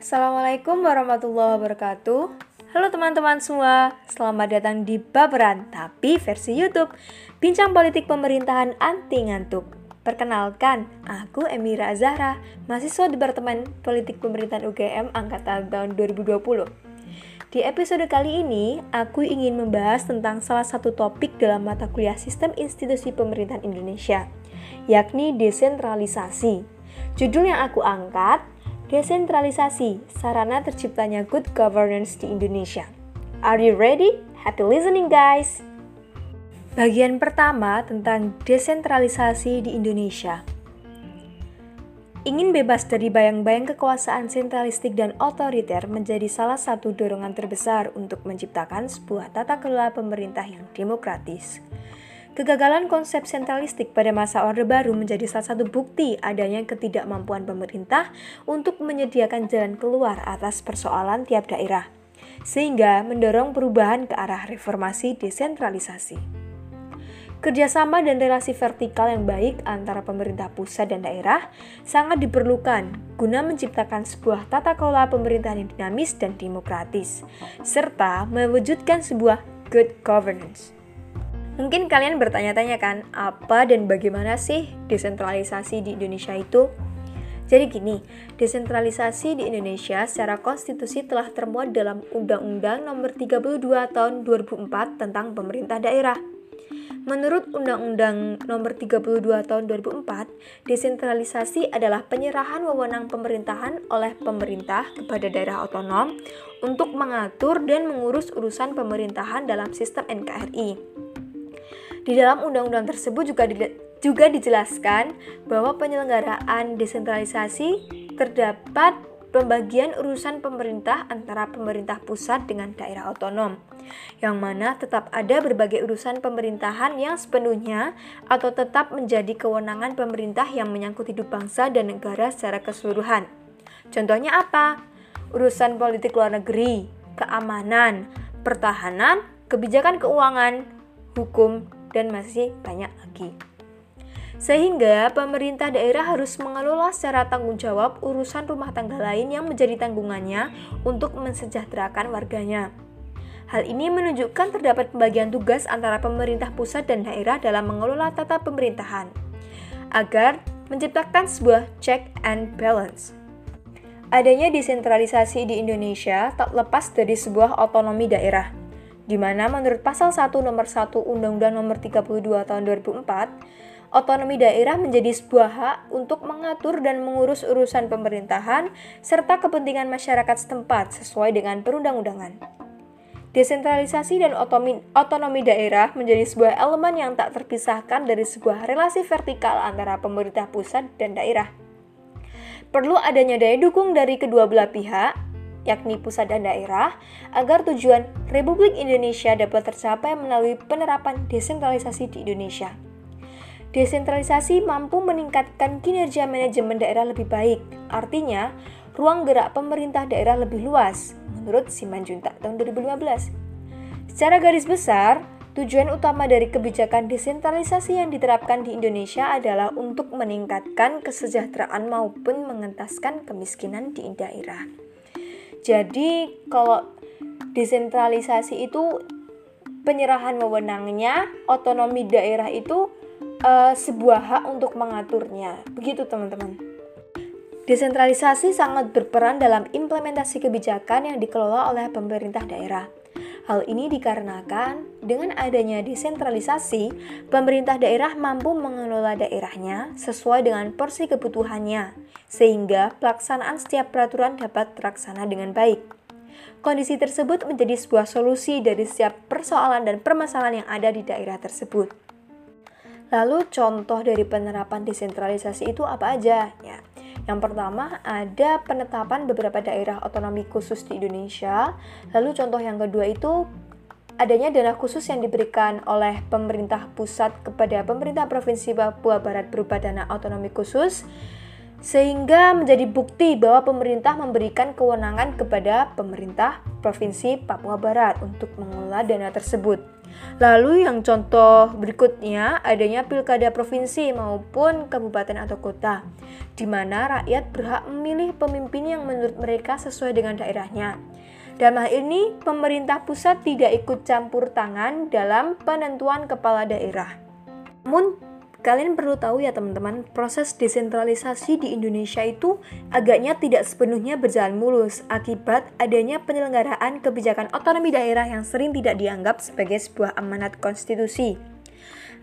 Assalamualaikum warahmatullahi wabarakatuh. Halo teman-teman semua, selamat datang di Baperan, tapi versi Youtube. Bincang politik pemerintahan anti ngantuk. Perkenalkan, aku Emira Zahra, mahasiswa Departemen Politik Pemerintahan UGM Angkatan tahun 2020 Di episode kali ini, aku ingin membahas tentang salah satu topik dalam mata kuliah Sistem Institusi Pemerintahan Indonesia, yakni desentralisasi. Judul yang aku angkat Desentralisasi, sarana terciptanya good governance di Indonesia. Are you ready? Happy listening guys! Bagian pertama tentang desentralisasi di Indonesia. Ingin bebas dari bayang-bayang kekuasaan sentralistik dan otoriter menjadi salah satu dorongan terbesar untuk menciptakan sebuah tata kelola pemerintah yang demokratis. Kegagalan konsep sentralistik pada masa Orde Baru menjadi salah satu bukti adanya ketidakmampuan pemerintah untuk menyediakan jalan keluar atas persoalan tiap daerah, sehingga mendorong perubahan ke arah reformasi desentralisasi. Kerjasama dan relasi vertikal yang baik antara pemerintah pusat dan daerah sangat diperlukan guna menciptakan sebuah tata kelola pemerintahan yang dinamis dan demokratis, serta mewujudkan sebuah good governance. Mungkin kalian bertanya-tanya kan, apa dan bagaimana sih desentralisasi di Indonesia itu? Jadi gini, desentralisasi di Indonesia secara konstitusi telah termuat dalam Undang-Undang Nomor 32 Tahun 2004 tentang Pemerintah Daerah. Menurut Undang-Undang Nomor 32 Tahun 2004, desentralisasi adalah penyerahan wewenang pemerintahan oleh pemerintah kepada daerah otonom untuk mengatur dan mengurus urusan pemerintahan dalam sistem NKRI. Di dalam undang-undang tersebut juga juga dijelaskan bahwa penyelenggaraan desentralisasi terdapat pembagian urusan pemerintah antara pemerintah pusat dengan daerah otonom, yang mana tetap ada berbagai urusan pemerintahan yang sepenuhnya atau tetap menjadi kewenangan pemerintah yang menyangkut hidup bangsa dan negara secara keseluruhan. Contohnya apa? Urusan politik luar negeri, keamanan, pertahanan, kebijakan keuangan, hukum, dan masih banyak lagi. Sehingga pemerintah daerah harus mengelola secara tanggung jawab urusan rumah tangga lain yang menjadi tanggungannya untuk mensejahterakan warganya. Hal ini menunjukkan terdapat pembagian tugas antara pemerintah pusat dan daerah dalam mengelola tata pemerintahan agar menciptakan sebuah check and balance. Adanya desentralisasi di Indonesia tak lepas dari sebuah otonomi daerah di mana menurut pasal 1 nomor 1 Undang-Undang nomor 32 tahun 2004, otonomi daerah menjadi sebuah hak untuk mengatur dan mengurus urusan pemerintahan serta kepentingan masyarakat setempat sesuai dengan perundang-undangan. Desentralisasi dan otonomi, daerah menjadi sebuah elemen yang tak terpisahkan dari sebuah relasi vertikal antara pemerintah pusat dan daerah. Perlu adanya daya dukung dari kedua belah pihak yakni pusat dan daerah, agar tujuan Republik Indonesia dapat tercapai melalui penerapan desentralisasi di Indonesia. Desentralisasi mampu meningkatkan kinerja manajemen daerah lebih baik, artinya ruang gerak pemerintah daerah lebih luas, menurut Simanjuntak tahun 2015. Secara garis besar, tujuan utama dari kebijakan desentralisasi yang diterapkan di Indonesia adalah untuk meningkatkan kesejahteraan maupun mengentaskan kemiskinan di daerah. Jadi kalau desentralisasi itu penyerahan wewenangnya, otonomi daerah itu uh, sebuah hak untuk mengaturnya. Begitu teman-teman. Desentralisasi sangat berperan dalam implementasi kebijakan yang dikelola oleh pemerintah daerah. Hal ini dikarenakan dengan adanya desentralisasi, pemerintah daerah mampu mengelola daerahnya sesuai dengan porsi kebutuhannya, sehingga pelaksanaan setiap peraturan dapat terlaksana dengan baik. Kondisi tersebut menjadi sebuah solusi dari setiap persoalan dan permasalahan yang ada di daerah tersebut. Lalu contoh dari penerapan desentralisasi itu apa aja? Ya, yang pertama ada penetapan beberapa daerah otonomi khusus di Indonesia. Lalu contoh yang kedua itu adanya dana khusus yang diberikan oleh pemerintah pusat kepada pemerintah Provinsi Papua Barat berupa dana otonomi khusus sehingga menjadi bukti bahwa pemerintah memberikan kewenangan kepada pemerintah Provinsi Papua Barat untuk mengelola dana tersebut. Lalu yang contoh berikutnya adanya pilkada provinsi maupun kabupaten atau kota, di mana rakyat berhak memilih pemimpin yang menurut mereka sesuai dengan daerahnya. Dalam hal ini, pemerintah pusat tidak ikut campur tangan dalam penentuan kepala daerah. Namun, Kalian perlu tahu ya teman-teman, proses desentralisasi di Indonesia itu agaknya tidak sepenuhnya berjalan mulus akibat adanya penyelenggaraan kebijakan otonomi daerah yang sering tidak dianggap sebagai sebuah amanat konstitusi.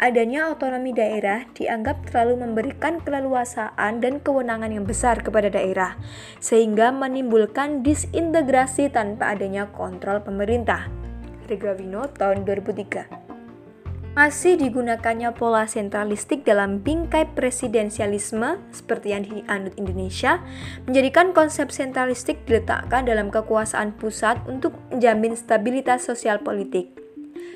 Adanya otonomi daerah dianggap terlalu memberikan keleluasaan dan kewenangan yang besar kepada daerah, sehingga menimbulkan disintegrasi tanpa adanya kontrol pemerintah. Regawino tahun 2003 masih digunakannya pola sentralistik dalam bingkai presidensialisme seperti yang dianut Indonesia, menjadikan konsep sentralistik diletakkan dalam kekuasaan pusat untuk menjamin stabilitas sosial politik.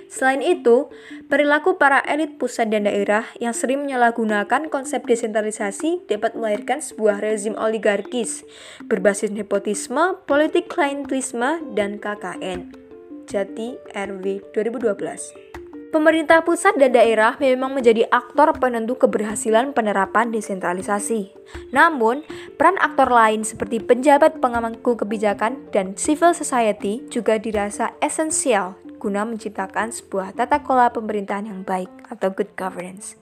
Selain itu, perilaku para elit pusat dan daerah yang sering menyalahgunakan konsep desentralisasi dapat melahirkan sebuah rezim oligarkis berbasis nepotisme, politik klientelisme, dan KKN. Jati RW 2012 Pemerintah pusat dan daerah memang menjadi aktor penentu keberhasilan penerapan desentralisasi. Namun, peran aktor lain seperti penjabat pengamangku kebijakan dan civil society juga dirasa esensial guna menciptakan sebuah tata kelola pemerintahan yang baik atau good governance.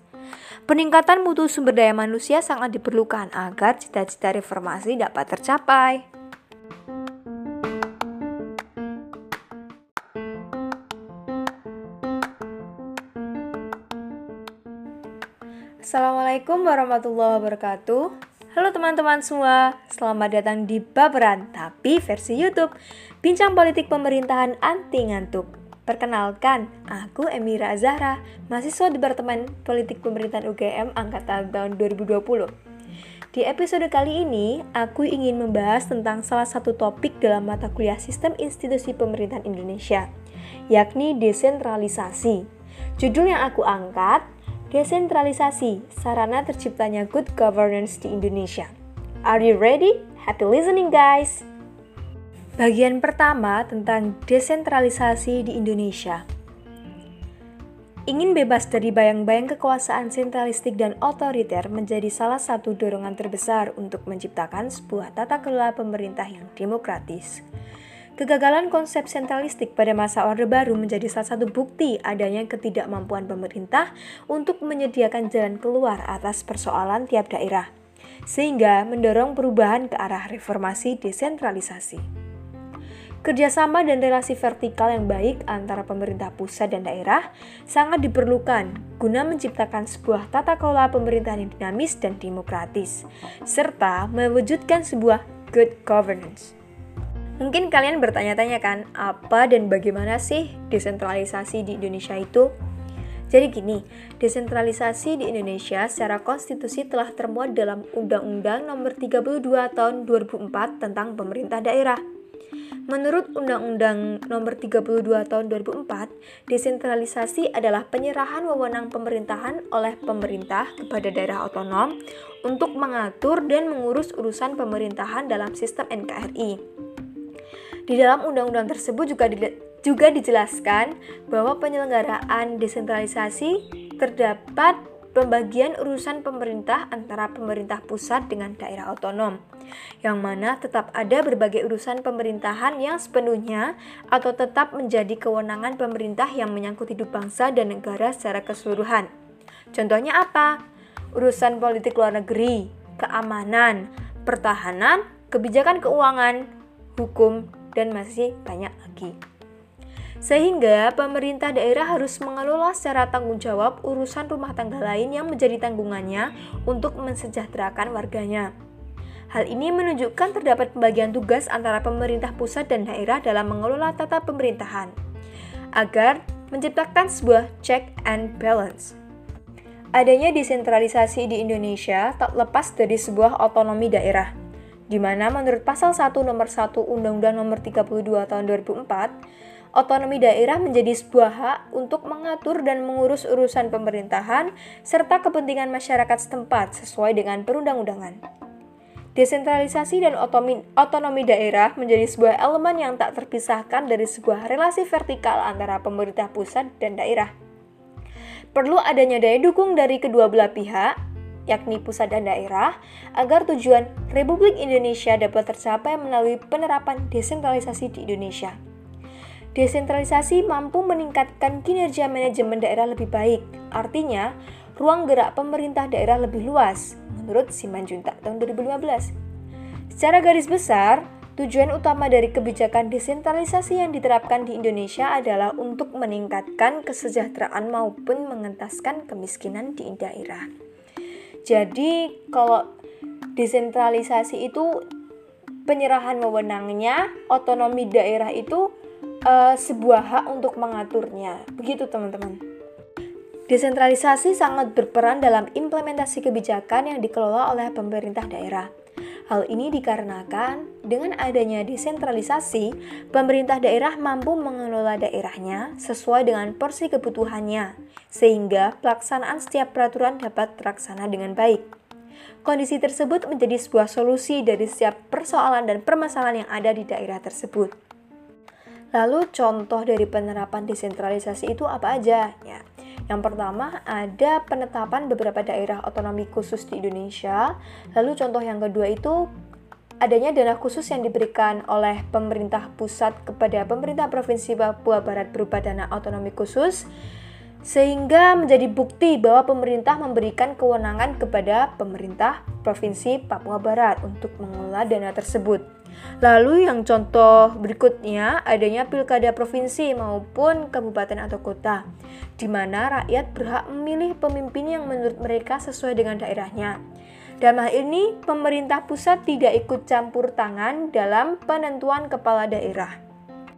Peningkatan mutu sumber daya manusia sangat diperlukan agar cita-cita reformasi dapat tercapai. Assalamualaikum warahmatullahi wabarakatuh. Halo teman-teman semua, selamat datang di Baperan, tapi versi Youtube. Bincang politik pemerintahan anti ngantuk. Perkenalkan, aku Emira Zahra, mahasiswa Departemen Politik Pemerintahan UGM Angkatan tahun 2020 Di episode kali ini, aku ingin membahas tentang salah satu topik dalam mata kuliah Sistem Institusi Pemerintahan Indonesia, yakni desentralisasi. Judul yang aku angkat Desentralisasi, sarana terciptanya good governance di Indonesia. Are you ready? Happy listening guys! Bagian pertama tentang desentralisasi di Indonesia. Ingin bebas dari bayang-bayang kekuasaan sentralistik dan otoriter menjadi salah satu dorongan terbesar untuk menciptakan sebuah tata kelola pemerintah yang demokratis. Kegagalan konsep sentralistik pada masa Orde Baru menjadi salah satu bukti adanya ketidakmampuan pemerintah untuk menyediakan jalan keluar atas persoalan tiap daerah, sehingga mendorong perubahan ke arah reformasi desentralisasi. Kerjasama dan relasi vertikal yang baik antara pemerintah pusat dan daerah sangat diperlukan guna menciptakan sebuah tata kelola pemerintahan yang dinamis dan demokratis, serta mewujudkan sebuah good governance. Mungkin kalian bertanya-tanya kan, apa dan bagaimana sih desentralisasi di Indonesia itu? Jadi gini, desentralisasi di Indonesia secara konstitusi telah termuat dalam Undang-Undang Nomor 32 Tahun 2004 tentang Pemerintah Daerah. Menurut Undang-Undang Nomor 32 Tahun 2004, desentralisasi adalah penyerahan wewenang pemerintahan oleh pemerintah kepada daerah otonom untuk mengatur dan mengurus urusan pemerintahan dalam sistem NKRI. Di dalam undang-undang tersebut juga di, juga dijelaskan bahwa penyelenggaraan desentralisasi terdapat pembagian urusan pemerintah antara pemerintah pusat dengan daerah otonom, yang mana tetap ada berbagai urusan pemerintahan yang sepenuhnya atau tetap menjadi kewenangan pemerintah yang menyangkut hidup bangsa dan negara secara keseluruhan. Contohnya apa? Urusan politik luar negeri, keamanan, pertahanan, kebijakan keuangan, hukum, dan masih banyak lagi. Sehingga pemerintah daerah harus mengelola secara tanggung jawab urusan rumah tangga lain yang menjadi tanggungannya untuk mensejahterakan warganya. Hal ini menunjukkan terdapat pembagian tugas antara pemerintah pusat dan daerah dalam mengelola tata pemerintahan agar menciptakan sebuah check and balance. Adanya desentralisasi di Indonesia tak lepas dari sebuah otonomi daerah di mana menurut pasal 1 nomor 1 Undang-Undang nomor 32 tahun 2004, otonomi daerah menjadi sebuah hak untuk mengatur dan mengurus urusan pemerintahan serta kepentingan masyarakat setempat sesuai dengan perundang-undangan. Desentralisasi dan otonomi, otonomi daerah menjadi sebuah elemen yang tak terpisahkan dari sebuah relasi vertikal antara pemerintah pusat dan daerah. Perlu adanya daya dukung dari kedua belah pihak, yakni pusat dan daerah, agar tujuan Republik Indonesia dapat tercapai melalui penerapan desentralisasi di Indonesia. Desentralisasi mampu meningkatkan kinerja manajemen daerah lebih baik, artinya ruang gerak pemerintah daerah lebih luas, menurut Simanjuntak tahun 2015. Secara garis besar, tujuan utama dari kebijakan desentralisasi yang diterapkan di Indonesia adalah untuk meningkatkan kesejahteraan maupun mengentaskan kemiskinan di daerah. Jadi, kalau desentralisasi itu penyerahan wewenangnya, otonomi daerah itu uh, sebuah hak untuk mengaturnya. Begitu, teman-teman. Desentralisasi sangat berperan dalam implementasi kebijakan yang dikelola oleh pemerintah daerah. Hal ini dikarenakan dengan adanya desentralisasi, pemerintah daerah mampu mengelola daerahnya sesuai dengan porsi kebutuhannya, sehingga pelaksanaan setiap peraturan dapat terlaksana dengan baik. Kondisi tersebut menjadi sebuah solusi dari setiap persoalan dan permasalahan yang ada di daerah tersebut. Lalu contoh dari penerapan desentralisasi itu apa aja? Ya, yang pertama, ada penetapan beberapa daerah otonomi khusus di Indonesia. Lalu contoh yang kedua itu adanya dana khusus yang diberikan oleh pemerintah pusat kepada pemerintah Provinsi Papua Barat berupa dana otonomi khusus sehingga menjadi bukti bahwa pemerintah memberikan kewenangan kepada pemerintah Provinsi Papua Barat untuk mengelola dana tersebut. Lalu yang contoh berikutnya adanya pilkada provinsi maupun kabupaten atau kota, di mana rakyat berhak memilih pemimpin yang menurut mereka sesuai dengan daerahnya. Dalam hal ini, pemerintah pusat tidak ikut campur tangan dalam penentuan kepala daerah.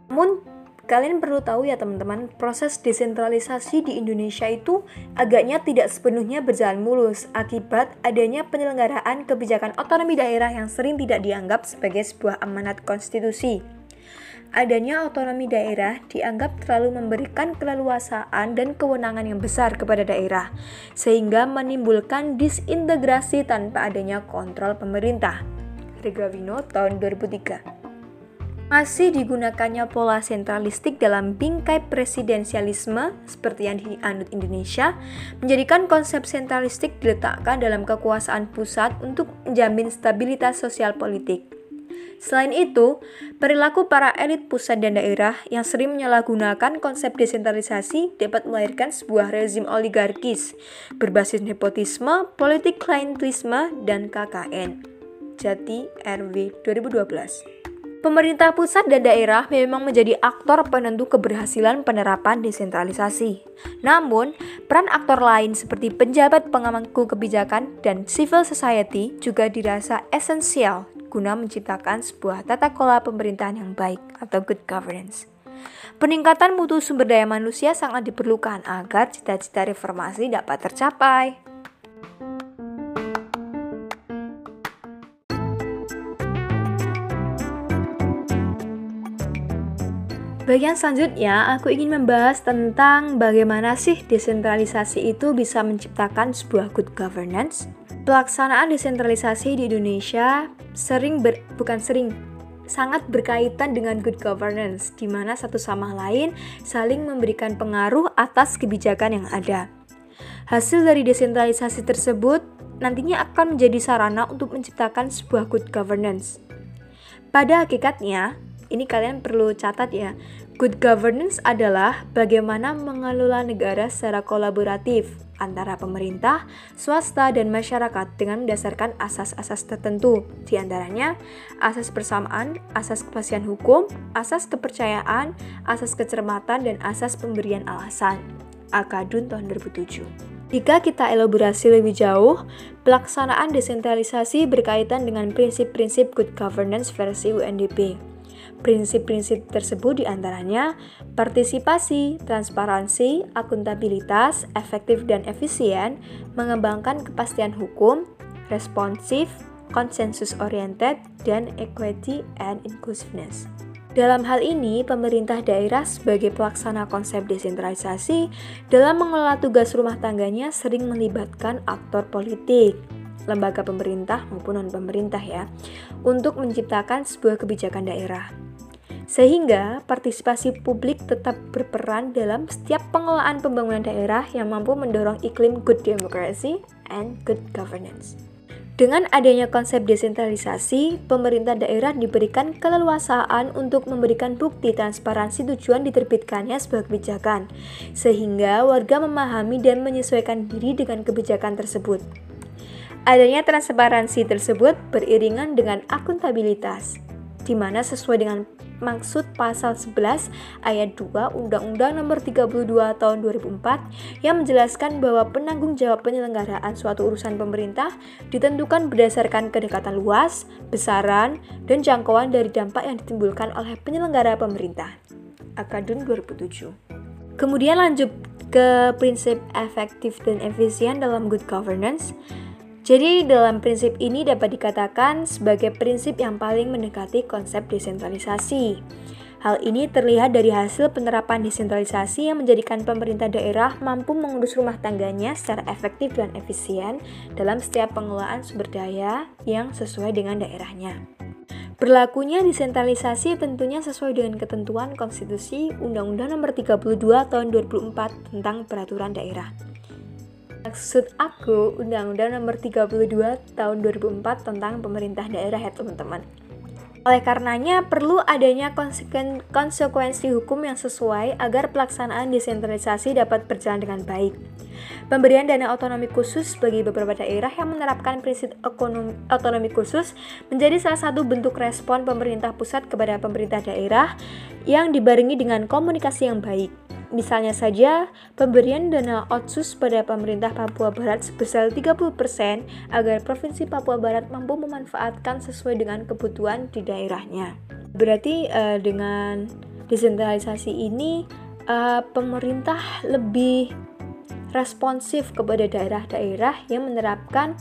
Namun, Kalian perlu tahu ya teman-teman, proses desentralisasi di Indonesia itu agaknya tidak sepenuhnya berjalan mulus akibat adanya penyelenggaraan kebijakan otonomi daerah yang sering tidak dianggap sebagai sebuah amanat konstitusi. Adanya otonomi daerah dianggap terlalu memberikan keleluasaan dan kewenangan yang besar kepada daerah, sehingga menimbulkan disintegrasi tanpa adanya kontrol pemerintah. Regawino tahun 2003 masih digunakannya pola sentralistik dalam bingkai presidensialisme seperti yang dianut Indonesia, menjadikan konsep sentralistik diletakkan dalam kekuasaan pusat untuk menjamin stabilitas sosial politik. Selain itu, perilaku para elit pusat dan daerah yang sering menyalahgunakan konsep desentralisasi dapat melahirkan sebuah rezim oligarkis berbasis nepotisme, politik klientelisme, dan KKN. Jati RW 2012 Pemerintah pusat dan daerah memang menjadi aktor penentu keberhasilan penerapan desentralisasi. Namun, peran aktor lain seperti penjabat pengamangku kebijakan dan civil society juga dirasa esensial guna menciptakan sebuah tata kelola pemerintahan yang baik atau good governance. Peningkatan mutu sumber daya manusia sangat diperlukan agar cita-cita reformasi dapat tercapai. Bagian selanjutnya, aku ingin membahas tentang bagaimana sih desentralisasi itu bisa menciptakan sebuah good governance. Pelaksanaan desentralisasi di Indonesia sering ber, bukan sering, sangat berkaitan dengan good governance, di mana satu sama lain saling memberikan pengaruh atas kebijakan yang ada. Hasil dari desentralisasi tersebut nantinya akan menjadi sarana untuk menciptakan sebuah good governance. Pada hakikatnya, ini kalian perlu catat ya. Good governance adalah bagaimana mengelola negara secara kolaboratif antara pemerintah, swasta, dan masyarakat dengan mendasarkan asas-asas tertentu, di antaranya asas persamaan, asas kepastian hukum, asas kepercayaan, asas kecermatan, dan asas pemberian alasan. Akadun tahun 2007. Jika kita elaborasi lebih jauh, pelaksanaan desentralisasi berkaitan dengan prinsip-prinsip good governance versi UNDP. Prinsip-prinsip tersebut di antaranya partisipasi, transparansi, akuntabilitas, efektif dan efisien, mengembangkan kepastian hukum, responsif, konsensus oriented, dan equity and inclusiveness. Dalam hal ini, pemerintah daerah sebagai pelaksana konsep desentralisasi dalam mengelola tugas rumah tangganya sering melibatkan aktor politik. lembaga pemerintah maupun non-pemerintah ya, untuk menciptakan sebuah kebijakan daerah. Sehingga partisipasi publik tetap berperan dalam setiap pengelolaan pembangunan daerah yang mampu mendorong iklim good democracy and good governance. Dengan adanya konsep desentralisasi, pemerintah daerah diberikan keleluasaan untuk memberikan bukti transparansi tujuan diterbitkannya sebuah kebijakan, sehingga warga memahami dan menyesuaikan diri dengan kebijakan tersebut. Adanya transparansi tersebut beriringan dengan akuntabilitas, di mana sesuai dengan maksud pasal 11 ayat 2 Undang-Undang Nomor 32 Tahun 2004 yang menjelaskan bahwa penanggung jawab penyelenggaraan suatu urusan pemerintah ditentukan berdasarkan kedekatan luas, besaran, dan jangkauan dari dampak yang ditimbulkan oleh penyelenggara pemerintah. Akadun 2007. Kemudian lanjut ke prinsip efektif dan efisien dalam good governance. Jadi, dalam prinsip ini dapat dikatakan sebagai prinsip yang paling mendekati konsep desentralisasi. Hal ini terlihat dari hasil penerapan desentralisasi yang menjadikan pemerintah daerah mampu mengurus rumah tangganya secara efektif dan efisien dalam setiap pengelolaan sumber daya yang sesuai dengan daerahnya. Berlakunya desentralisasi tentunya sesuai dengan ketentuan konstitusi Undang-Undang Nomor 32 Tahun 2004 tentang Peraturan Daerah. Maksud aku Undang-Undang Nomor 32 Tahun 2004 tentang pemerintah daerah ya teman-teman. Oleh karenanya, perlu adanya konsekuensi hukum yang sesuai agar pelaksanaan desentralisasi dapat berjalan dengan baik. Pemberian dana otonomi khusus bagi beberapa daerah yang menerapkan prinsip otonomi khusus menjadi salah satu bentuk respon pemerintah pusat kepada pemerintah daerah yang dibarengi dengan komunikasi yang baik. Misalnya saja, pemberian dana otsus pada pemerintah Papua Barat sebesar 30% agar Provinsi Papua Barat mampu memanfaatkan sesuai dengan kebutuhan di daerahnya. Berarti uh, dengan desentralisasi ini uh, pemerintah lebih responsif kepada daerah-daerah yang menerapkan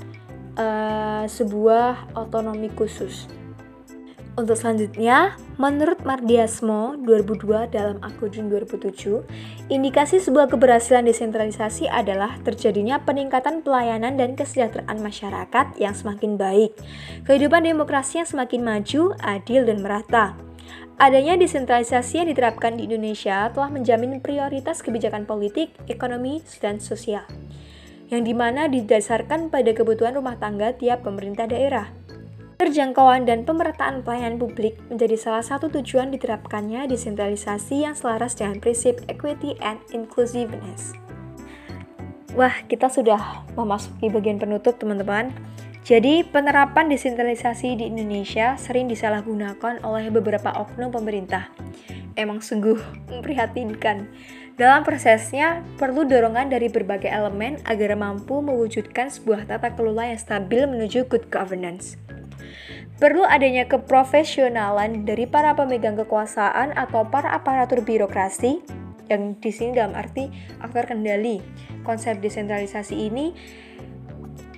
uh, sebuah otonomi khusus. Untuk selanjutnya, menurut Mardiasmo 2002 dalam Akudin 2007, indikasi sebuah keberhasilan desentralisasi adalah terjadinya peningkatan pelayanan dan kesejahteraan masyarakat yang semakin baik, kehidupan demokrasi yang semakin maju, adil, dan merata. Adanya desentralisasi yang diterapkan di Indonesia telah menjamin prioritas kebijakan politik, ekonomi, dan sosial, yang di mana didasarkan pada kebutuhan rumah tangga tiap pemerintah daerah. Terjangkauan dan pemerataan pelayanan publik menjadi salah satu tujuan diterapkannya desentralisasi yang selaras dengan prinsip equity and inclusiveness. Wah, kita sudah memasuki bagian penutup, teman-teman. Jadi, penerapan desentralisasi di Indonesia sering disalahgunakan oleh beberapa oknum pemerintah. Emang sungguh memprihatinkan. Dalam prosesnya, perlu dorongan dari berbagai elemen agar mampu mewujudkan sebuah tata kelola yang stabil menuju good governance. Perlu adanya keprofesionalan dari para pemegang kekuasaan atau para aparatur birokrasi yang di sini dalam arti aktor kendali. Konsep desentralisasi ini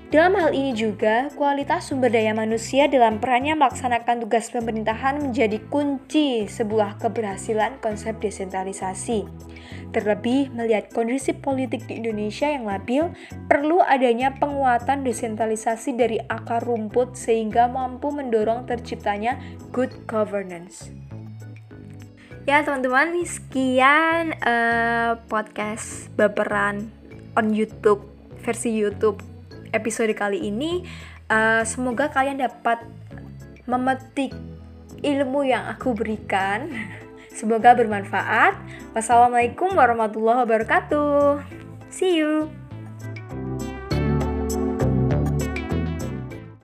dalam hal ini juga, kualitas sumber daya manusia dalam perannya melaksanakan tugas pemerintahan menjadi kunci sebuah keberhasilan konsep desentralisasi. Terlebih, melihat kondisi politik di Indonesia yang labil, perlu adanya penguatan desentralisasi dari akar rumput sehingga mampu mendorong terciptanya good governance. Ya teman-teman, sekian uh, podcast baperan on YouTube versi YouTube episode kali ini. Uh, semoga kalian dapat memetik ilmu yang aku berikan. Semoga bermanfaat. Wassalamualaikum warahmatullahi wabarakatuh. See you.